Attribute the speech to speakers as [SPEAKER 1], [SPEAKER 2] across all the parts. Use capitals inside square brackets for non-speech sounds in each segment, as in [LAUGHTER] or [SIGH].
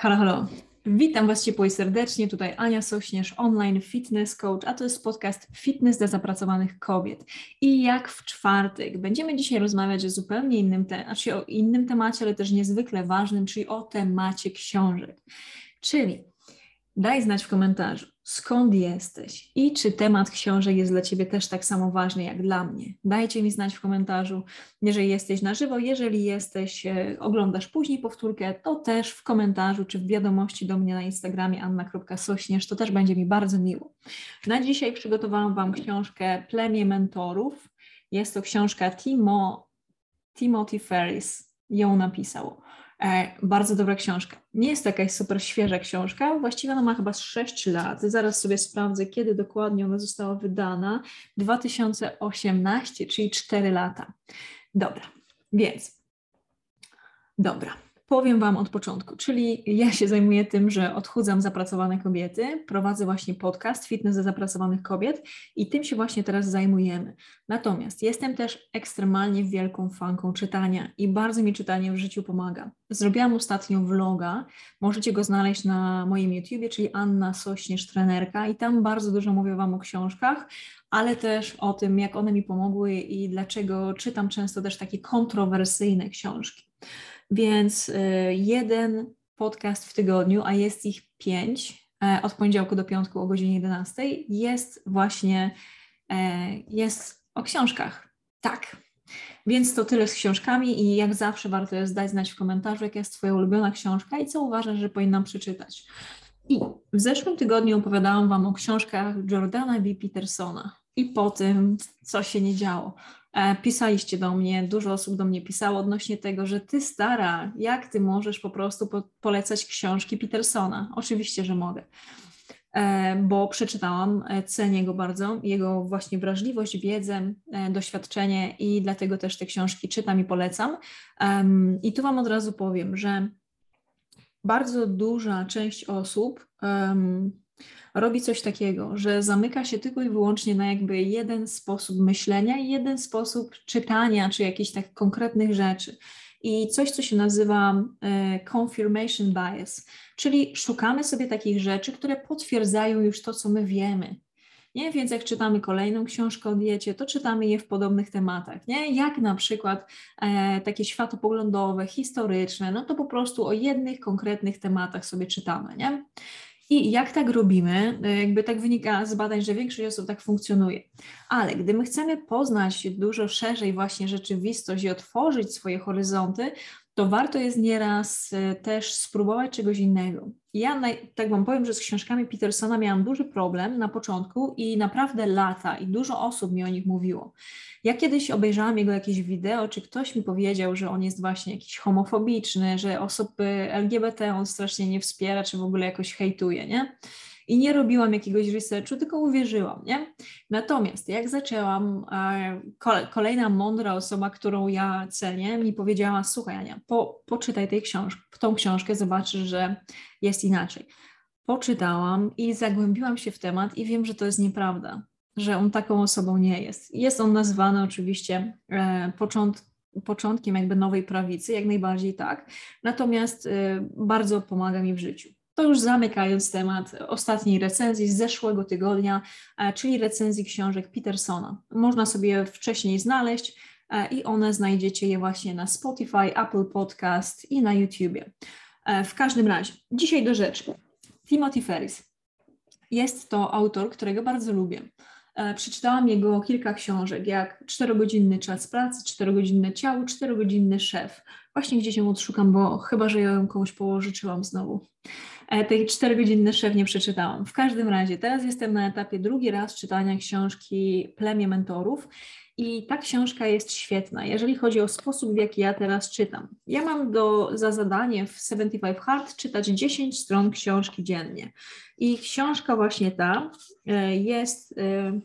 [SPEAKER 1] Halo, halo. Witam Was ciepło i serdecznie. Tutaj Ania Sośnierz, online fitness coach, a to jest podcast Fitness dla zapracowanych kobiet. I jak w czwartek będziemy dzisiaj rozmawiać o zupełnie innym, te- znaczy o innym temacie, ale też niezwykle ważnym, czyli o temacie książek. Czyli daj znać w komentarzu, skąd jesteś i czy temat książek jest dla Ciebie też tak samo ważny jak dla mnie. Dajcie mi znać w komentarzu, jeżeli jesteś na żywo, jeżeli jesteś, e, oglądasz później powtórkę, to też w komentarzu czy w wiadomości do mnie na Instagramie anna.sośnierz, to też będzie mi bardzo miło. Na dzisiaj przygotowałam Wam książkę Plemię Mentorów. Jest to książka Timo, Timothy Ferris, ją napisał. E, bardzo dobra książka. Nie jest to jakaś super świeża książka, właściwie ona ma chyba 6 lat. Zaraz sobie sprawdzę, kiedy dokładnie ona została wydana. 2018, czyli 4 lata. Dobra, więc dobra. Powiem Wam od początku, czyli ja się zajmuję tym, że odchudzam zapracowane kobiety, prowadzę właśnie podcast Fitness dla zapracowanych kobiet i tym się właśnie teraz zajmujemy. Natomiast jestem też ekstremalnie wielką fanką czytania i bardzo mi czytanie w życiu pomaga. Zrobiłam ostatnio vloga, możecie go znaleźć na moim YouTubie, czyli Anna Sośnierz Trenerka i tam bardzo dużo mówię Wam o książkach, ale też o tym, jak one mi pomogły i dlaczego czytam często też takie kontrowersyjne książki. Więc y, jeden podcast w tygodniu, a jest ich pięć, e, od poniedziałku do piątku o godzinie 11, jest właśnie e, jest o książkach. Tak. Więc to tyle z książkami i jak zawsze warto jest dać znać w komentarzu, jaka jest Twoja ulubiona książka i co uważasz, że powinnam przeczytać. I w zeszłym tygodniu opowiadałam Wam o książkach Jordana B. Petersona i po tym, co się nie działo. E, pisaliście do mnie, dużo osób do mnie pisało odnośnie tego, że ty stara, jak ty możesz po prostu po polecać książki Petersona? Oczywiście, że mogę, e, bo przeczytałam, e, cenię go bardzo, jego właśnie wrażliwość, wiedzę, doświadczenie i dlatego też te książki czytam i polecam. I tu Wam od razu powiem, że bardzo duża część osób robi coś takiego, że zamyka się tylko i wyłącznie na jakby jeden sposób myślenia i jeden sposób czytania, czy jakichś tak konkretnych rzeczy. I coś, co się nazywa e, confirmation bias, czyli szukamy sobie takich rzeczy, które potwierdzają już to, co my wiemy. Nie? Więc jak czytamy kolejną książkę o diecie, to czytamy je w podobnych tematach. Nie? Jak na przykład e, takie światopoglądowe, historyczne, no to po prostu o jednych konkretnych tematach sobie czytamy. Nie? I jak tak robimy, e, jakby tak wynika z badań, że większość osób tak funkcjonuje. Ale gdy my chcemy poznać dużo szerzej właśnie rzeczywistość i otworzyć swoje horyzonty, to warto jest nieraz e, też spróbować czegoś innego. Ja tak Wam powiem, że z książkami Petersona miałam duży problem na początku i naprawdę lata i dużo osób mi o nich mówiło. Ja kiedyś obejrzałam jego jakieś wideo, czy ktoś mi powiedział, że on jest właśnie jakiś homofobiczny, że osoby LGBT on strasznie nie wspiera, czy w ogóle jakoś hejtuje, nie? I nie robiłam jakiegoś researchu, tylko uwierzyłam, nie? Natomiast jak zaczęłam, kolejna mądra osoba, którą ja cenię, mi powiedziała, słuchaj Ania, po, poczytaj tej książki, tą książkę, zobaczysz, że jest inaczej. Poczytałam i zagłębiłam się w temat i wiem, że to jest nieprawda, że on taką osobą nie jest. Jest on nazwany oczywiście e, począt, początkiem jakby nowej prawicy, jak najbardziej tak, natomiast e, bardzo pomaga mi w życiu. To już zamykając temat ostatniej recenzji z zeszłego tygodnia, e, czyli recenzji książek Petersona. Można sobie wcześniej znaleźć. i one znajdziecie je właśnie na Spotify, Apple Podcast i na YouTubie. W każdym razie, dzisiaj do rzeczy. Timothy Ferris. Jest to autor, którego bardzo lubię. E, przeczytałam jego kilka książek, jak Czterogodzinny czas pracy, Czterogodzinne ciało, Czterogodzinny szef. Właśnie gdzieś ją odszukam, bo chyba, że ją komuś położyczyłam znowu. E, tej czterogodzinny szef nie przeczytałam. W każdym razie, teraz jestem na etapie drugi raz czytania książki Plemię Mentorów i ta książka jest świetna, jeżeli chodzi o sposób, w jaki ja teraz czytam. Ja mam do, za zadanie w 75 Hard czytać 10 stron książki dziennie. I książka właśnie ta e, jest e,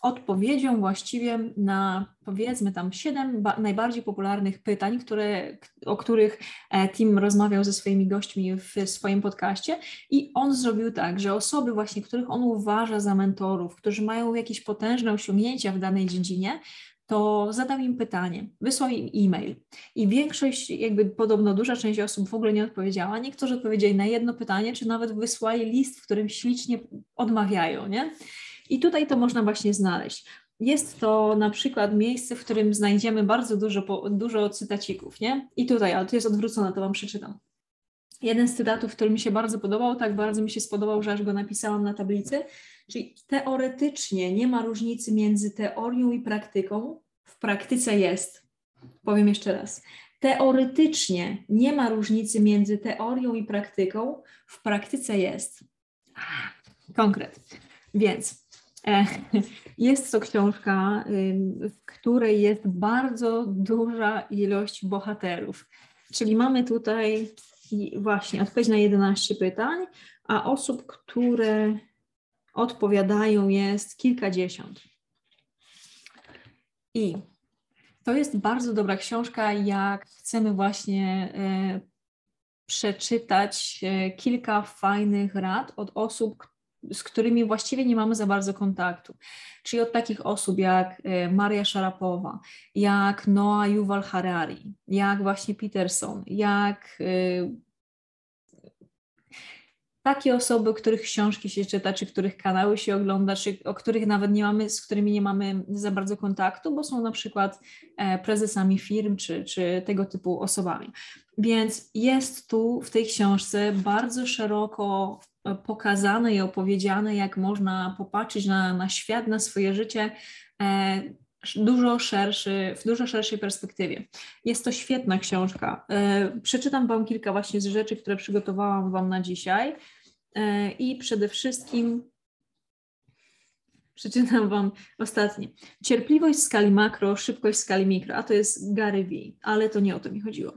[SPEAKER 1] odpowiedzią właściwie na powiedzmy tam siedem najbardziej popularnych pytań, które, o których e, Tim rozmawiał ze swoimi gośćmi w swoim podcaście i on zrobił tak, że osoby właśnie, których on uważa za mentorów, którzy mają jakieś potężne osiągnięcia w danej dziedzinie, to zadał im pytanie, wysłał im e-mail i większość, jakby podobno duża część osób w ogóle nie odpowiedziała. Niektórzy odpowiedzieli na jedno pytanie, czy nawet wysłali list, w którym ślicznie odmawiają, nie? I tutaj to można właśnie znaleźć. Jest to na przykład miejsce, w którym znajdziemy bardzo dużo, dużo cytacików, nie? I tutaj, ale to jest odwrócone, to Wam przeczytam. Jeden z cytatów, który mi się bardzo podobał, tak bardzo mi się spodobał, że aż go napisałam na tablicy, czyli teoretycznie nie ma różnicy między teorią i praktyką, w praktyce jest. Powiem jeszcze raz. Teoretycznie nie ma różnicy między teorią i praktyką, w praktyce jest. Konkret. Więc jest to książka, w której jest bardzo duża ilość bohaterów. Czyli mamy tutaj właśnie odpowiedź na 11 pytań, a osób, które odpowiadają jest kilkadziesiąt. I to jest bardzo dobra książka, jak chcemy właśnie e, przeczytać e, kilka fajnych rad od osób, z którymi właściwie nie mamy za bardzo kontaktu. Czyli od takich osób jak e, Maria Szarapowa, jak Noah Yuval Harari, jak właśnie Peterson, jak takie osoby, których książki się czyta, czy których kanały się ogląda, czy o których nawet nie mamy, z którymi nie mamy za bardzo kontaktu, bo są na przykład e, prezesami firm, czy, czy tego typu osobami. Więc jest tu w tej książce bardzo szeroko e, pokazane i opowiedziane, jak można popatrzeć na, na świat, na swoje życie e, dużo szerszy, w dużo szerszej perspektywie. Jest to świetna książka. Przeczytam Wam kilka właśnie z rzeczy, które przygotowałam Wam na dzisiaj. E, I przede wszystkim [LAUGHS] przeczytam Wam ostatnie. Cierpliwość w skali makro, szybkość w skali mikro, a to jest Gary V, ale to nie o to mi chodziło.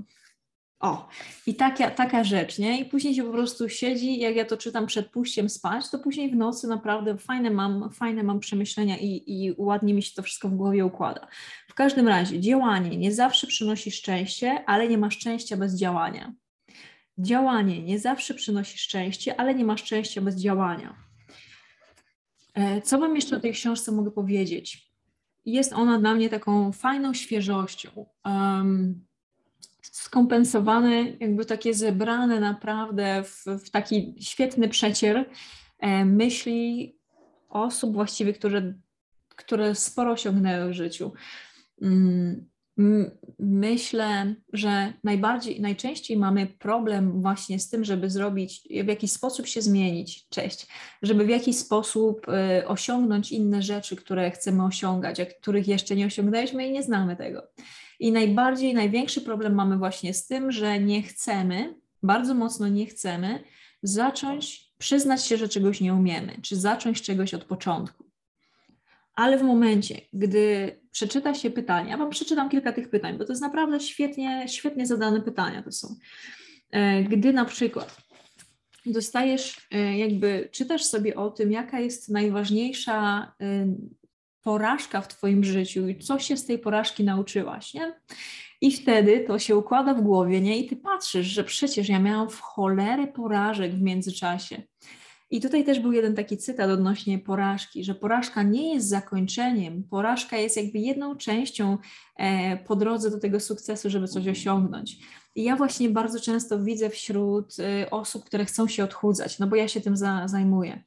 [SPEAKER 1] O, i taka, taka rzecz, nie? I później się po prostu siedzi, jak ja to czytam przed pójściem spać, to później w nocy naprawdę fajne mam, fajne mam przemyślenia i, i ładnie mi się to wszystko w głowie układa. W każdym razie, działanie nie zawsze przynosi szczęście, ale nie ma szczęścia bez działania. Działanie nie zawsze przynosi szczęście, ale nie ma szczęścia bez działania. E, co Wam jeszcze o tej książce mogę powiedzieć? Jest ona dla mnie taką fajną świeżością. Um, skompensowane, jakby takie zebrane naprawdę w, w taki świetny przecier e, myśli osób właściwie, które, które sporo osiągnęły w życiu. Um, Myślę, że najbardziej, najczęściej mamy problem właśnie z tym, żeby zrobić, w jakiś sposób się zmienić, cześć, żeby w jakiś sposób y, osiągnąć inne rzeczy, które chcemy osiągać, a których jeszcze nie osiągnęliśmy i nie znamy tego. I najbardziej, największy problem mamy właśnie z tym, że nie chcemy, bardzo mocno nie chcemy zacząć przyznać się, że czegoś nie umiemy, czy zacząć czegoś od początku. Ale w momencie, gdy przeczyta się pytania, ja Wam przeczytam kilka tych pytań, bo to jest naprawdę świetnie, świetnie zadane pytania to są. E, gdy na przykład dostajesz, e, jakby czytasz sobie o tym, jaka jest najważniejsza e, porażka w Twoim życiu i co się z tej porażki nauczyłaś, nie? I wtedy to się układa w głowie, nie? I ty patrzysz, że przecież ja miałam w cholerę porażek w międzyczasie. I tutaj też był jeden taki cytat odnośnie porażki, że porażka nie jest zakończeniem, porażka jest jakby jedną częścią e, po drodze do tego sukcesu, żeby coś osiągnąć. I ja właśnie bardzo często widzę wśród e, osób, które chcą się odchudzać, no bo ja się tym za, zajmuję,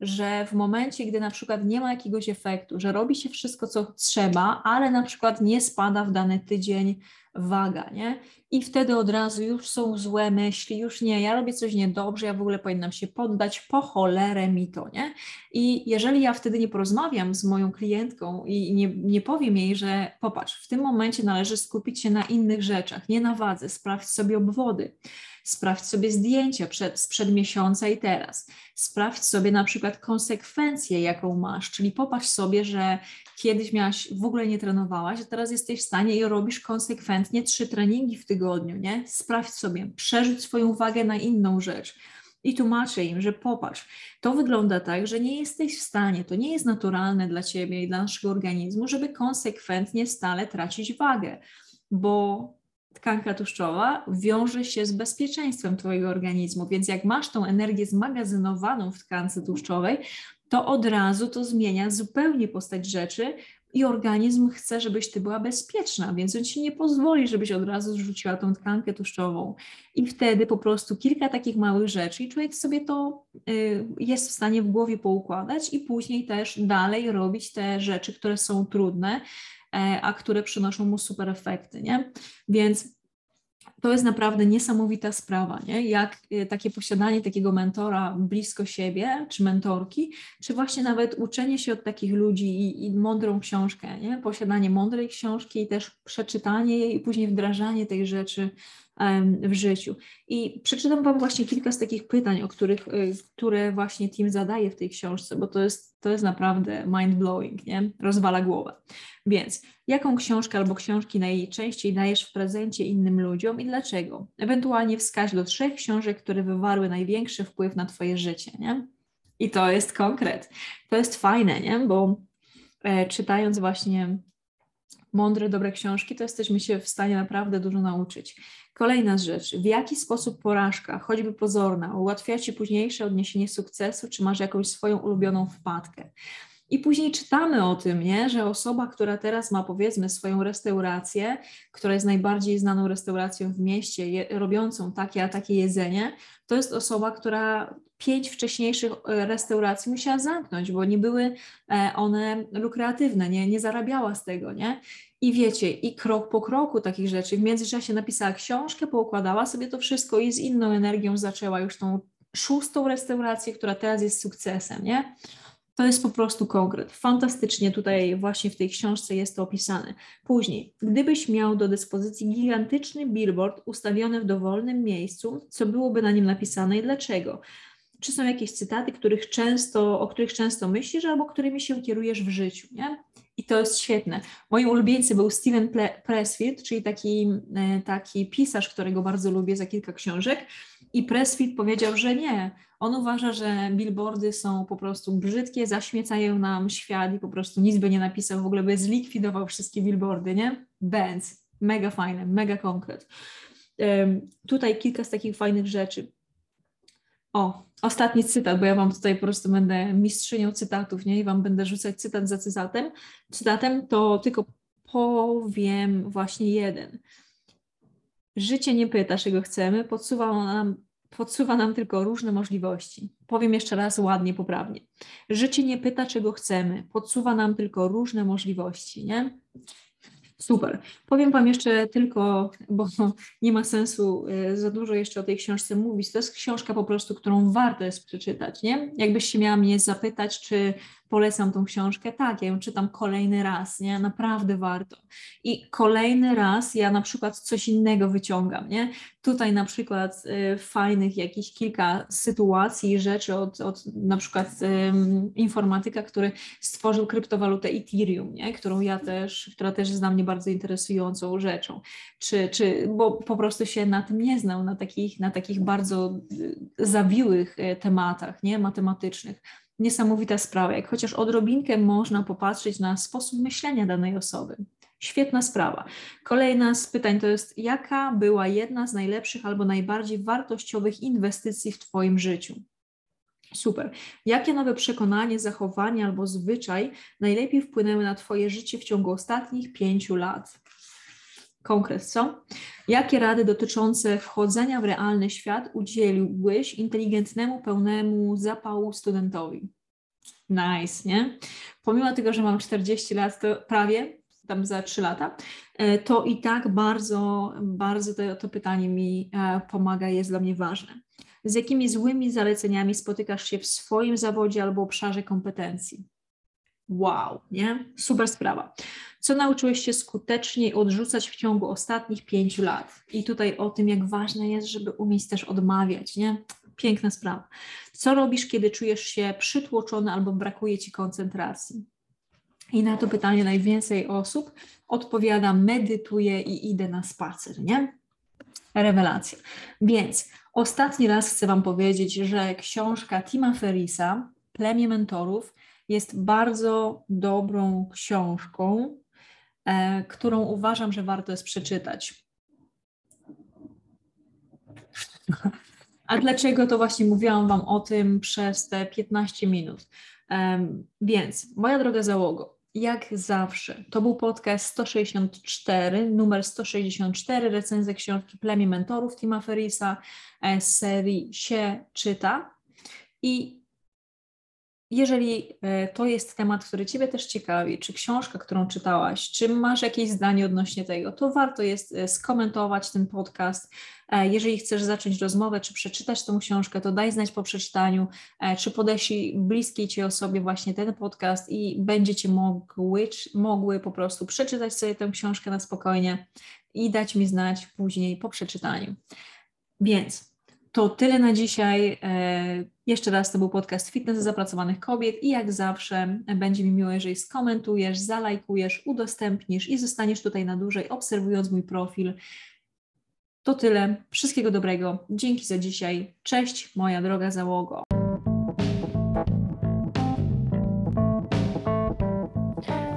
[SPEAKER 1] że w momencie, gdy na przykład nie ma jakiegoś efektu, że robi się wszystko, co trzeba, ale na przykład nie spada w dany tydzień waga, nie? I wtedy od razu już są złe myśli, już nie, ja robię coś niedobrze, ja w ogóle powinnam się poddać, po cholerę mi to, nie? I jeżeli ja wtedy nie porozmawiam z moją klientką i nie, nie powiem jej, że popatrz, w tym momencie należy skupić się na innych rzeczach, nie na wadze, sprawdź sobie obwody, sprawdź sobie zdjęcia przed, sprzed miesiąca i teraz, sprawdź sobie na przykład konsekwencję, jaką masz, czyli popatrz sobie, że kiedyś miałaś, w ogóle nie trenowałaś, a teraz jesteś w stanie i robisz konsekwentnie trzy treningi w tygodniu, nie? Sprawdź sobie, przerzuć swoją uwagę na inną rzecz. I tłumaczę im, że popatrz, to wygląda tak, że nie jesteś w stanie, to nie jest naturalne dla ciebie i dla naszego organizmu, żeby konsekwentnie stale tracić wagę, bo tkanka tłuszczowa wiąże się z bezpieczeństwem Twojego organizmu, więc jak masz tą energię zmagazynowaną w tkance tłuszczowej, to od razu to zmienia zupełnie postać rzeczy i organizm chce, żebyś ty była bezpieczna, więc on ci nie pozwoli, żebyś od razu zrzuciła tą tkankę tłuszczową. I wtedy po prostu kilka takich małych rzeczy i człowiek sobie to y, jest w stanie w głowie poukładać i później też dalej robić te rzeczy, które są trudne, a które przynoszą mu super efekty, nie? Więc to jest naprawdę niesamowita sprawa, nie? jak y, takie posiadanie takiego mentora blisko siebie, czy mentorki, czy właśnie nawet uczenie się od takich ludzi i, i mądrą książkę, nie? posiadanie mądrej książki i też przeczytanie jej i później wdrażanie tej rzeczy w życiu. I przeczytam Wam właśnie kilka z takich pytań, o których, y, które właśnie Tim zadaje w tej książce, bo to jest, to jest naprawdę mind-blowing, nie? Rozwala głowę. Więc jaką książkę albo książki najczęściej dajesz w prezencie innym ludziom i dlaczego? Ewentualnie wskaź do trzech książek, które wywarły największy wpływ na Twoje życie, nie? I to jest konkret. To jest fajne, nie? Bo e, czytając właśnie mądre, dobre książki, to jesteśmy się w stanie naprawdę dużo nauczyć. Kolejna rzecz, w jaki sposób porażka, choćby pozorna, ułatwia Ci późniejsze odniesienie sukcesu, czy masz jakąś swoją ulubioną wpadkę? I później czytamy o tym, nie? że osoba, która teraz ma powiedzmy swoją restaurację, która jest najbardziej znaną restauracją w mieście, je, robiącą takie a takie jedzenie, to jest osoba, która pięć wcześniejszych e, restauracji musiała zamknąć, bo nie były e, one lukratywne, nie, nie zarabiała z tego, nie? I wiecie, i krok po kroku takich rzeczy. W międzyczasie napisała książkę, poukładała sobie to wszystko i z inną energią zaczęła już tą szóstą restaurację, która teraz jest sukcesem, nie? To jest po prostu konkret. Fantastycznie tutaj właśnie w tej książce jest to opisane. Później, gdybyś miał do dyspozycji gigantyczny billboard ustawiony w dowolnym miejscu, co byłoby na nim napisane i dlaczego? Czy są jakieś cytaty, których często, o których często myślisz, albo którymi się kierujesz w życiu, nie? I to jest świetne. Moim ulubieńcem był Steven Pressfield, czyli taki, e, taki pisarz, którego bardzo lubię za kilka książek. I Pressfield powiedział, że nie. On uważa, że billboardy są po prostu brzydkie, zaśmiecają nam świat i po prostu nic by nie napisał, w ogóle by zlikwidował wszystkie billboardy, nie? Benz. Mega fajne, mega konkret. Um, tutaj kilka z takich fajnych rzeczy. O, ostatni cytat, bo ja Wam tutaj po prostu będę mistrzynią cytatów, nie? I Wam będę rzucać cytat za cytatem. Cytatem to tylko powiem właśnie jeden. Życie nie pyta, czego chcemy, podsuwa nam, podsuwa nam tylko różne możliwości. Powiem jeszcze raz ładnie, poprawnie. Życie nie pyta, czego chcemy, podsuwa nam tylko różne możliwości, nie? Super. Powiem Wam jeszcze tylko, bo nie ma sensu e, za dużo jeszcze o tej książce mówić. To jest książka po prostu, którą warto jest przeczytać, nie? Jakbyś się miała mnie zapytać, czy polecam tą książkę. Tak, ja ją czytam kolejny raz, nie? Naprawdę warto. I kolejny raz ja na przykład coś innego wyciągam, nie? Tutaj na przykład y, fajnych jakichś kilka sytuacji rzeczy od, od na przykład y, informatyka, który stworzył kryptowalutę Ethereum, nie? Którą ja też, która też jest dla mnie bardzo interesującą rzeczą. Czy, czy, bo po prostu się na tym nie znał, na takich, na takich bardzo y, zawiłych y, tematach, nie? Matematycznych niesamowita sprawa, jak chociaż odrobinkę można popatrzeć na sposób myślenia danej osoby. Świetna sprawa. Kolejna z pytań to jest, jaka była jedna z najlepszych albo najbardziej wartościowych inwestycji w Twoim życiu? Super. Jakie nowe przekonanie, zachowanie albo zwyczaj najlepiej wpłynęły na Twoje życie w ciągu ostatnich pięciu lat? Konkret, co? Jakie rady dotyczące wchodzenia w realny świat udzieliłbyś inteligentnemu, pełnemu zapału studentowi? Nice, nie? Pomimo tego, że mam 40 lat, to prawie, tam za 3 lata, e, to i tak bardzo, bardzo to, to pytanie mi e, pomaga, jest dla mnie ważne. Z jakimi złymi zaleceniami spotykasz się w swoim zawodzie albo obszarze kompetencji? Wow, nie? Super sprawa. Co nauczyłeś się skuteczniej odrzucać w ciągu ostatnich pięciu lat? I tutaj o tym, jak ważne jest, żeby umieć też odmawiać, nie? Piękna sprawa. Co robisz, kiedy czujesz się przytłoczony albo brakuje ci koncentracji? I na to pytanie najwięcej osób odpowiada: medytuję i idę na spacer, nie? Rewelacja. Więc ostatni raz chcę Wam powiedzieć, że książka Tima Ferrisa, Plemię Mentorów, jest bardzo dobrą książką, e, którą uważam, że warto jest przeczytać. A dlaczego to właśnie mówiłam Wam o tym przez te 15 minut? Więc, moja droga załogo, jak zawsze, to był podcast 164, numer 164, recenzja książki Plemię Mentorów Tima Ferrisa e, z serii się czyta. I jeżeli e, to jest temat, który Ciebie też ciekawi, czy książka, którą czytałaś, czy masz jakieś zdanie odnośnie tego, to warto jest e, skomentować ten podcast. E, jeżeli chcesz zacząć rozmowę, czy przeczytać tą książkę, to daj znać po przeczytaniu, czy podeślij bliskiej Ci osobie właśnie ten podcast i będziecie mogły, mogły po prostu przeczytać sobie tę książkę na spokojnie i dać mi znać później po przeczytaniu. Więc to tyle na dzisiaj. Jeszcze raz to był podcast Fitness zapracowanych kobiet i jak zawsze będzie mi miło, jeżeli skomentujesz, zalajkujesz, udostępnisz i zostaniesz tutaj na dłużej, obserwując mój profil. To tyle. Wszystkiego dobrego. Dzięki za dzisiaj. Cześć, moja droga załogo.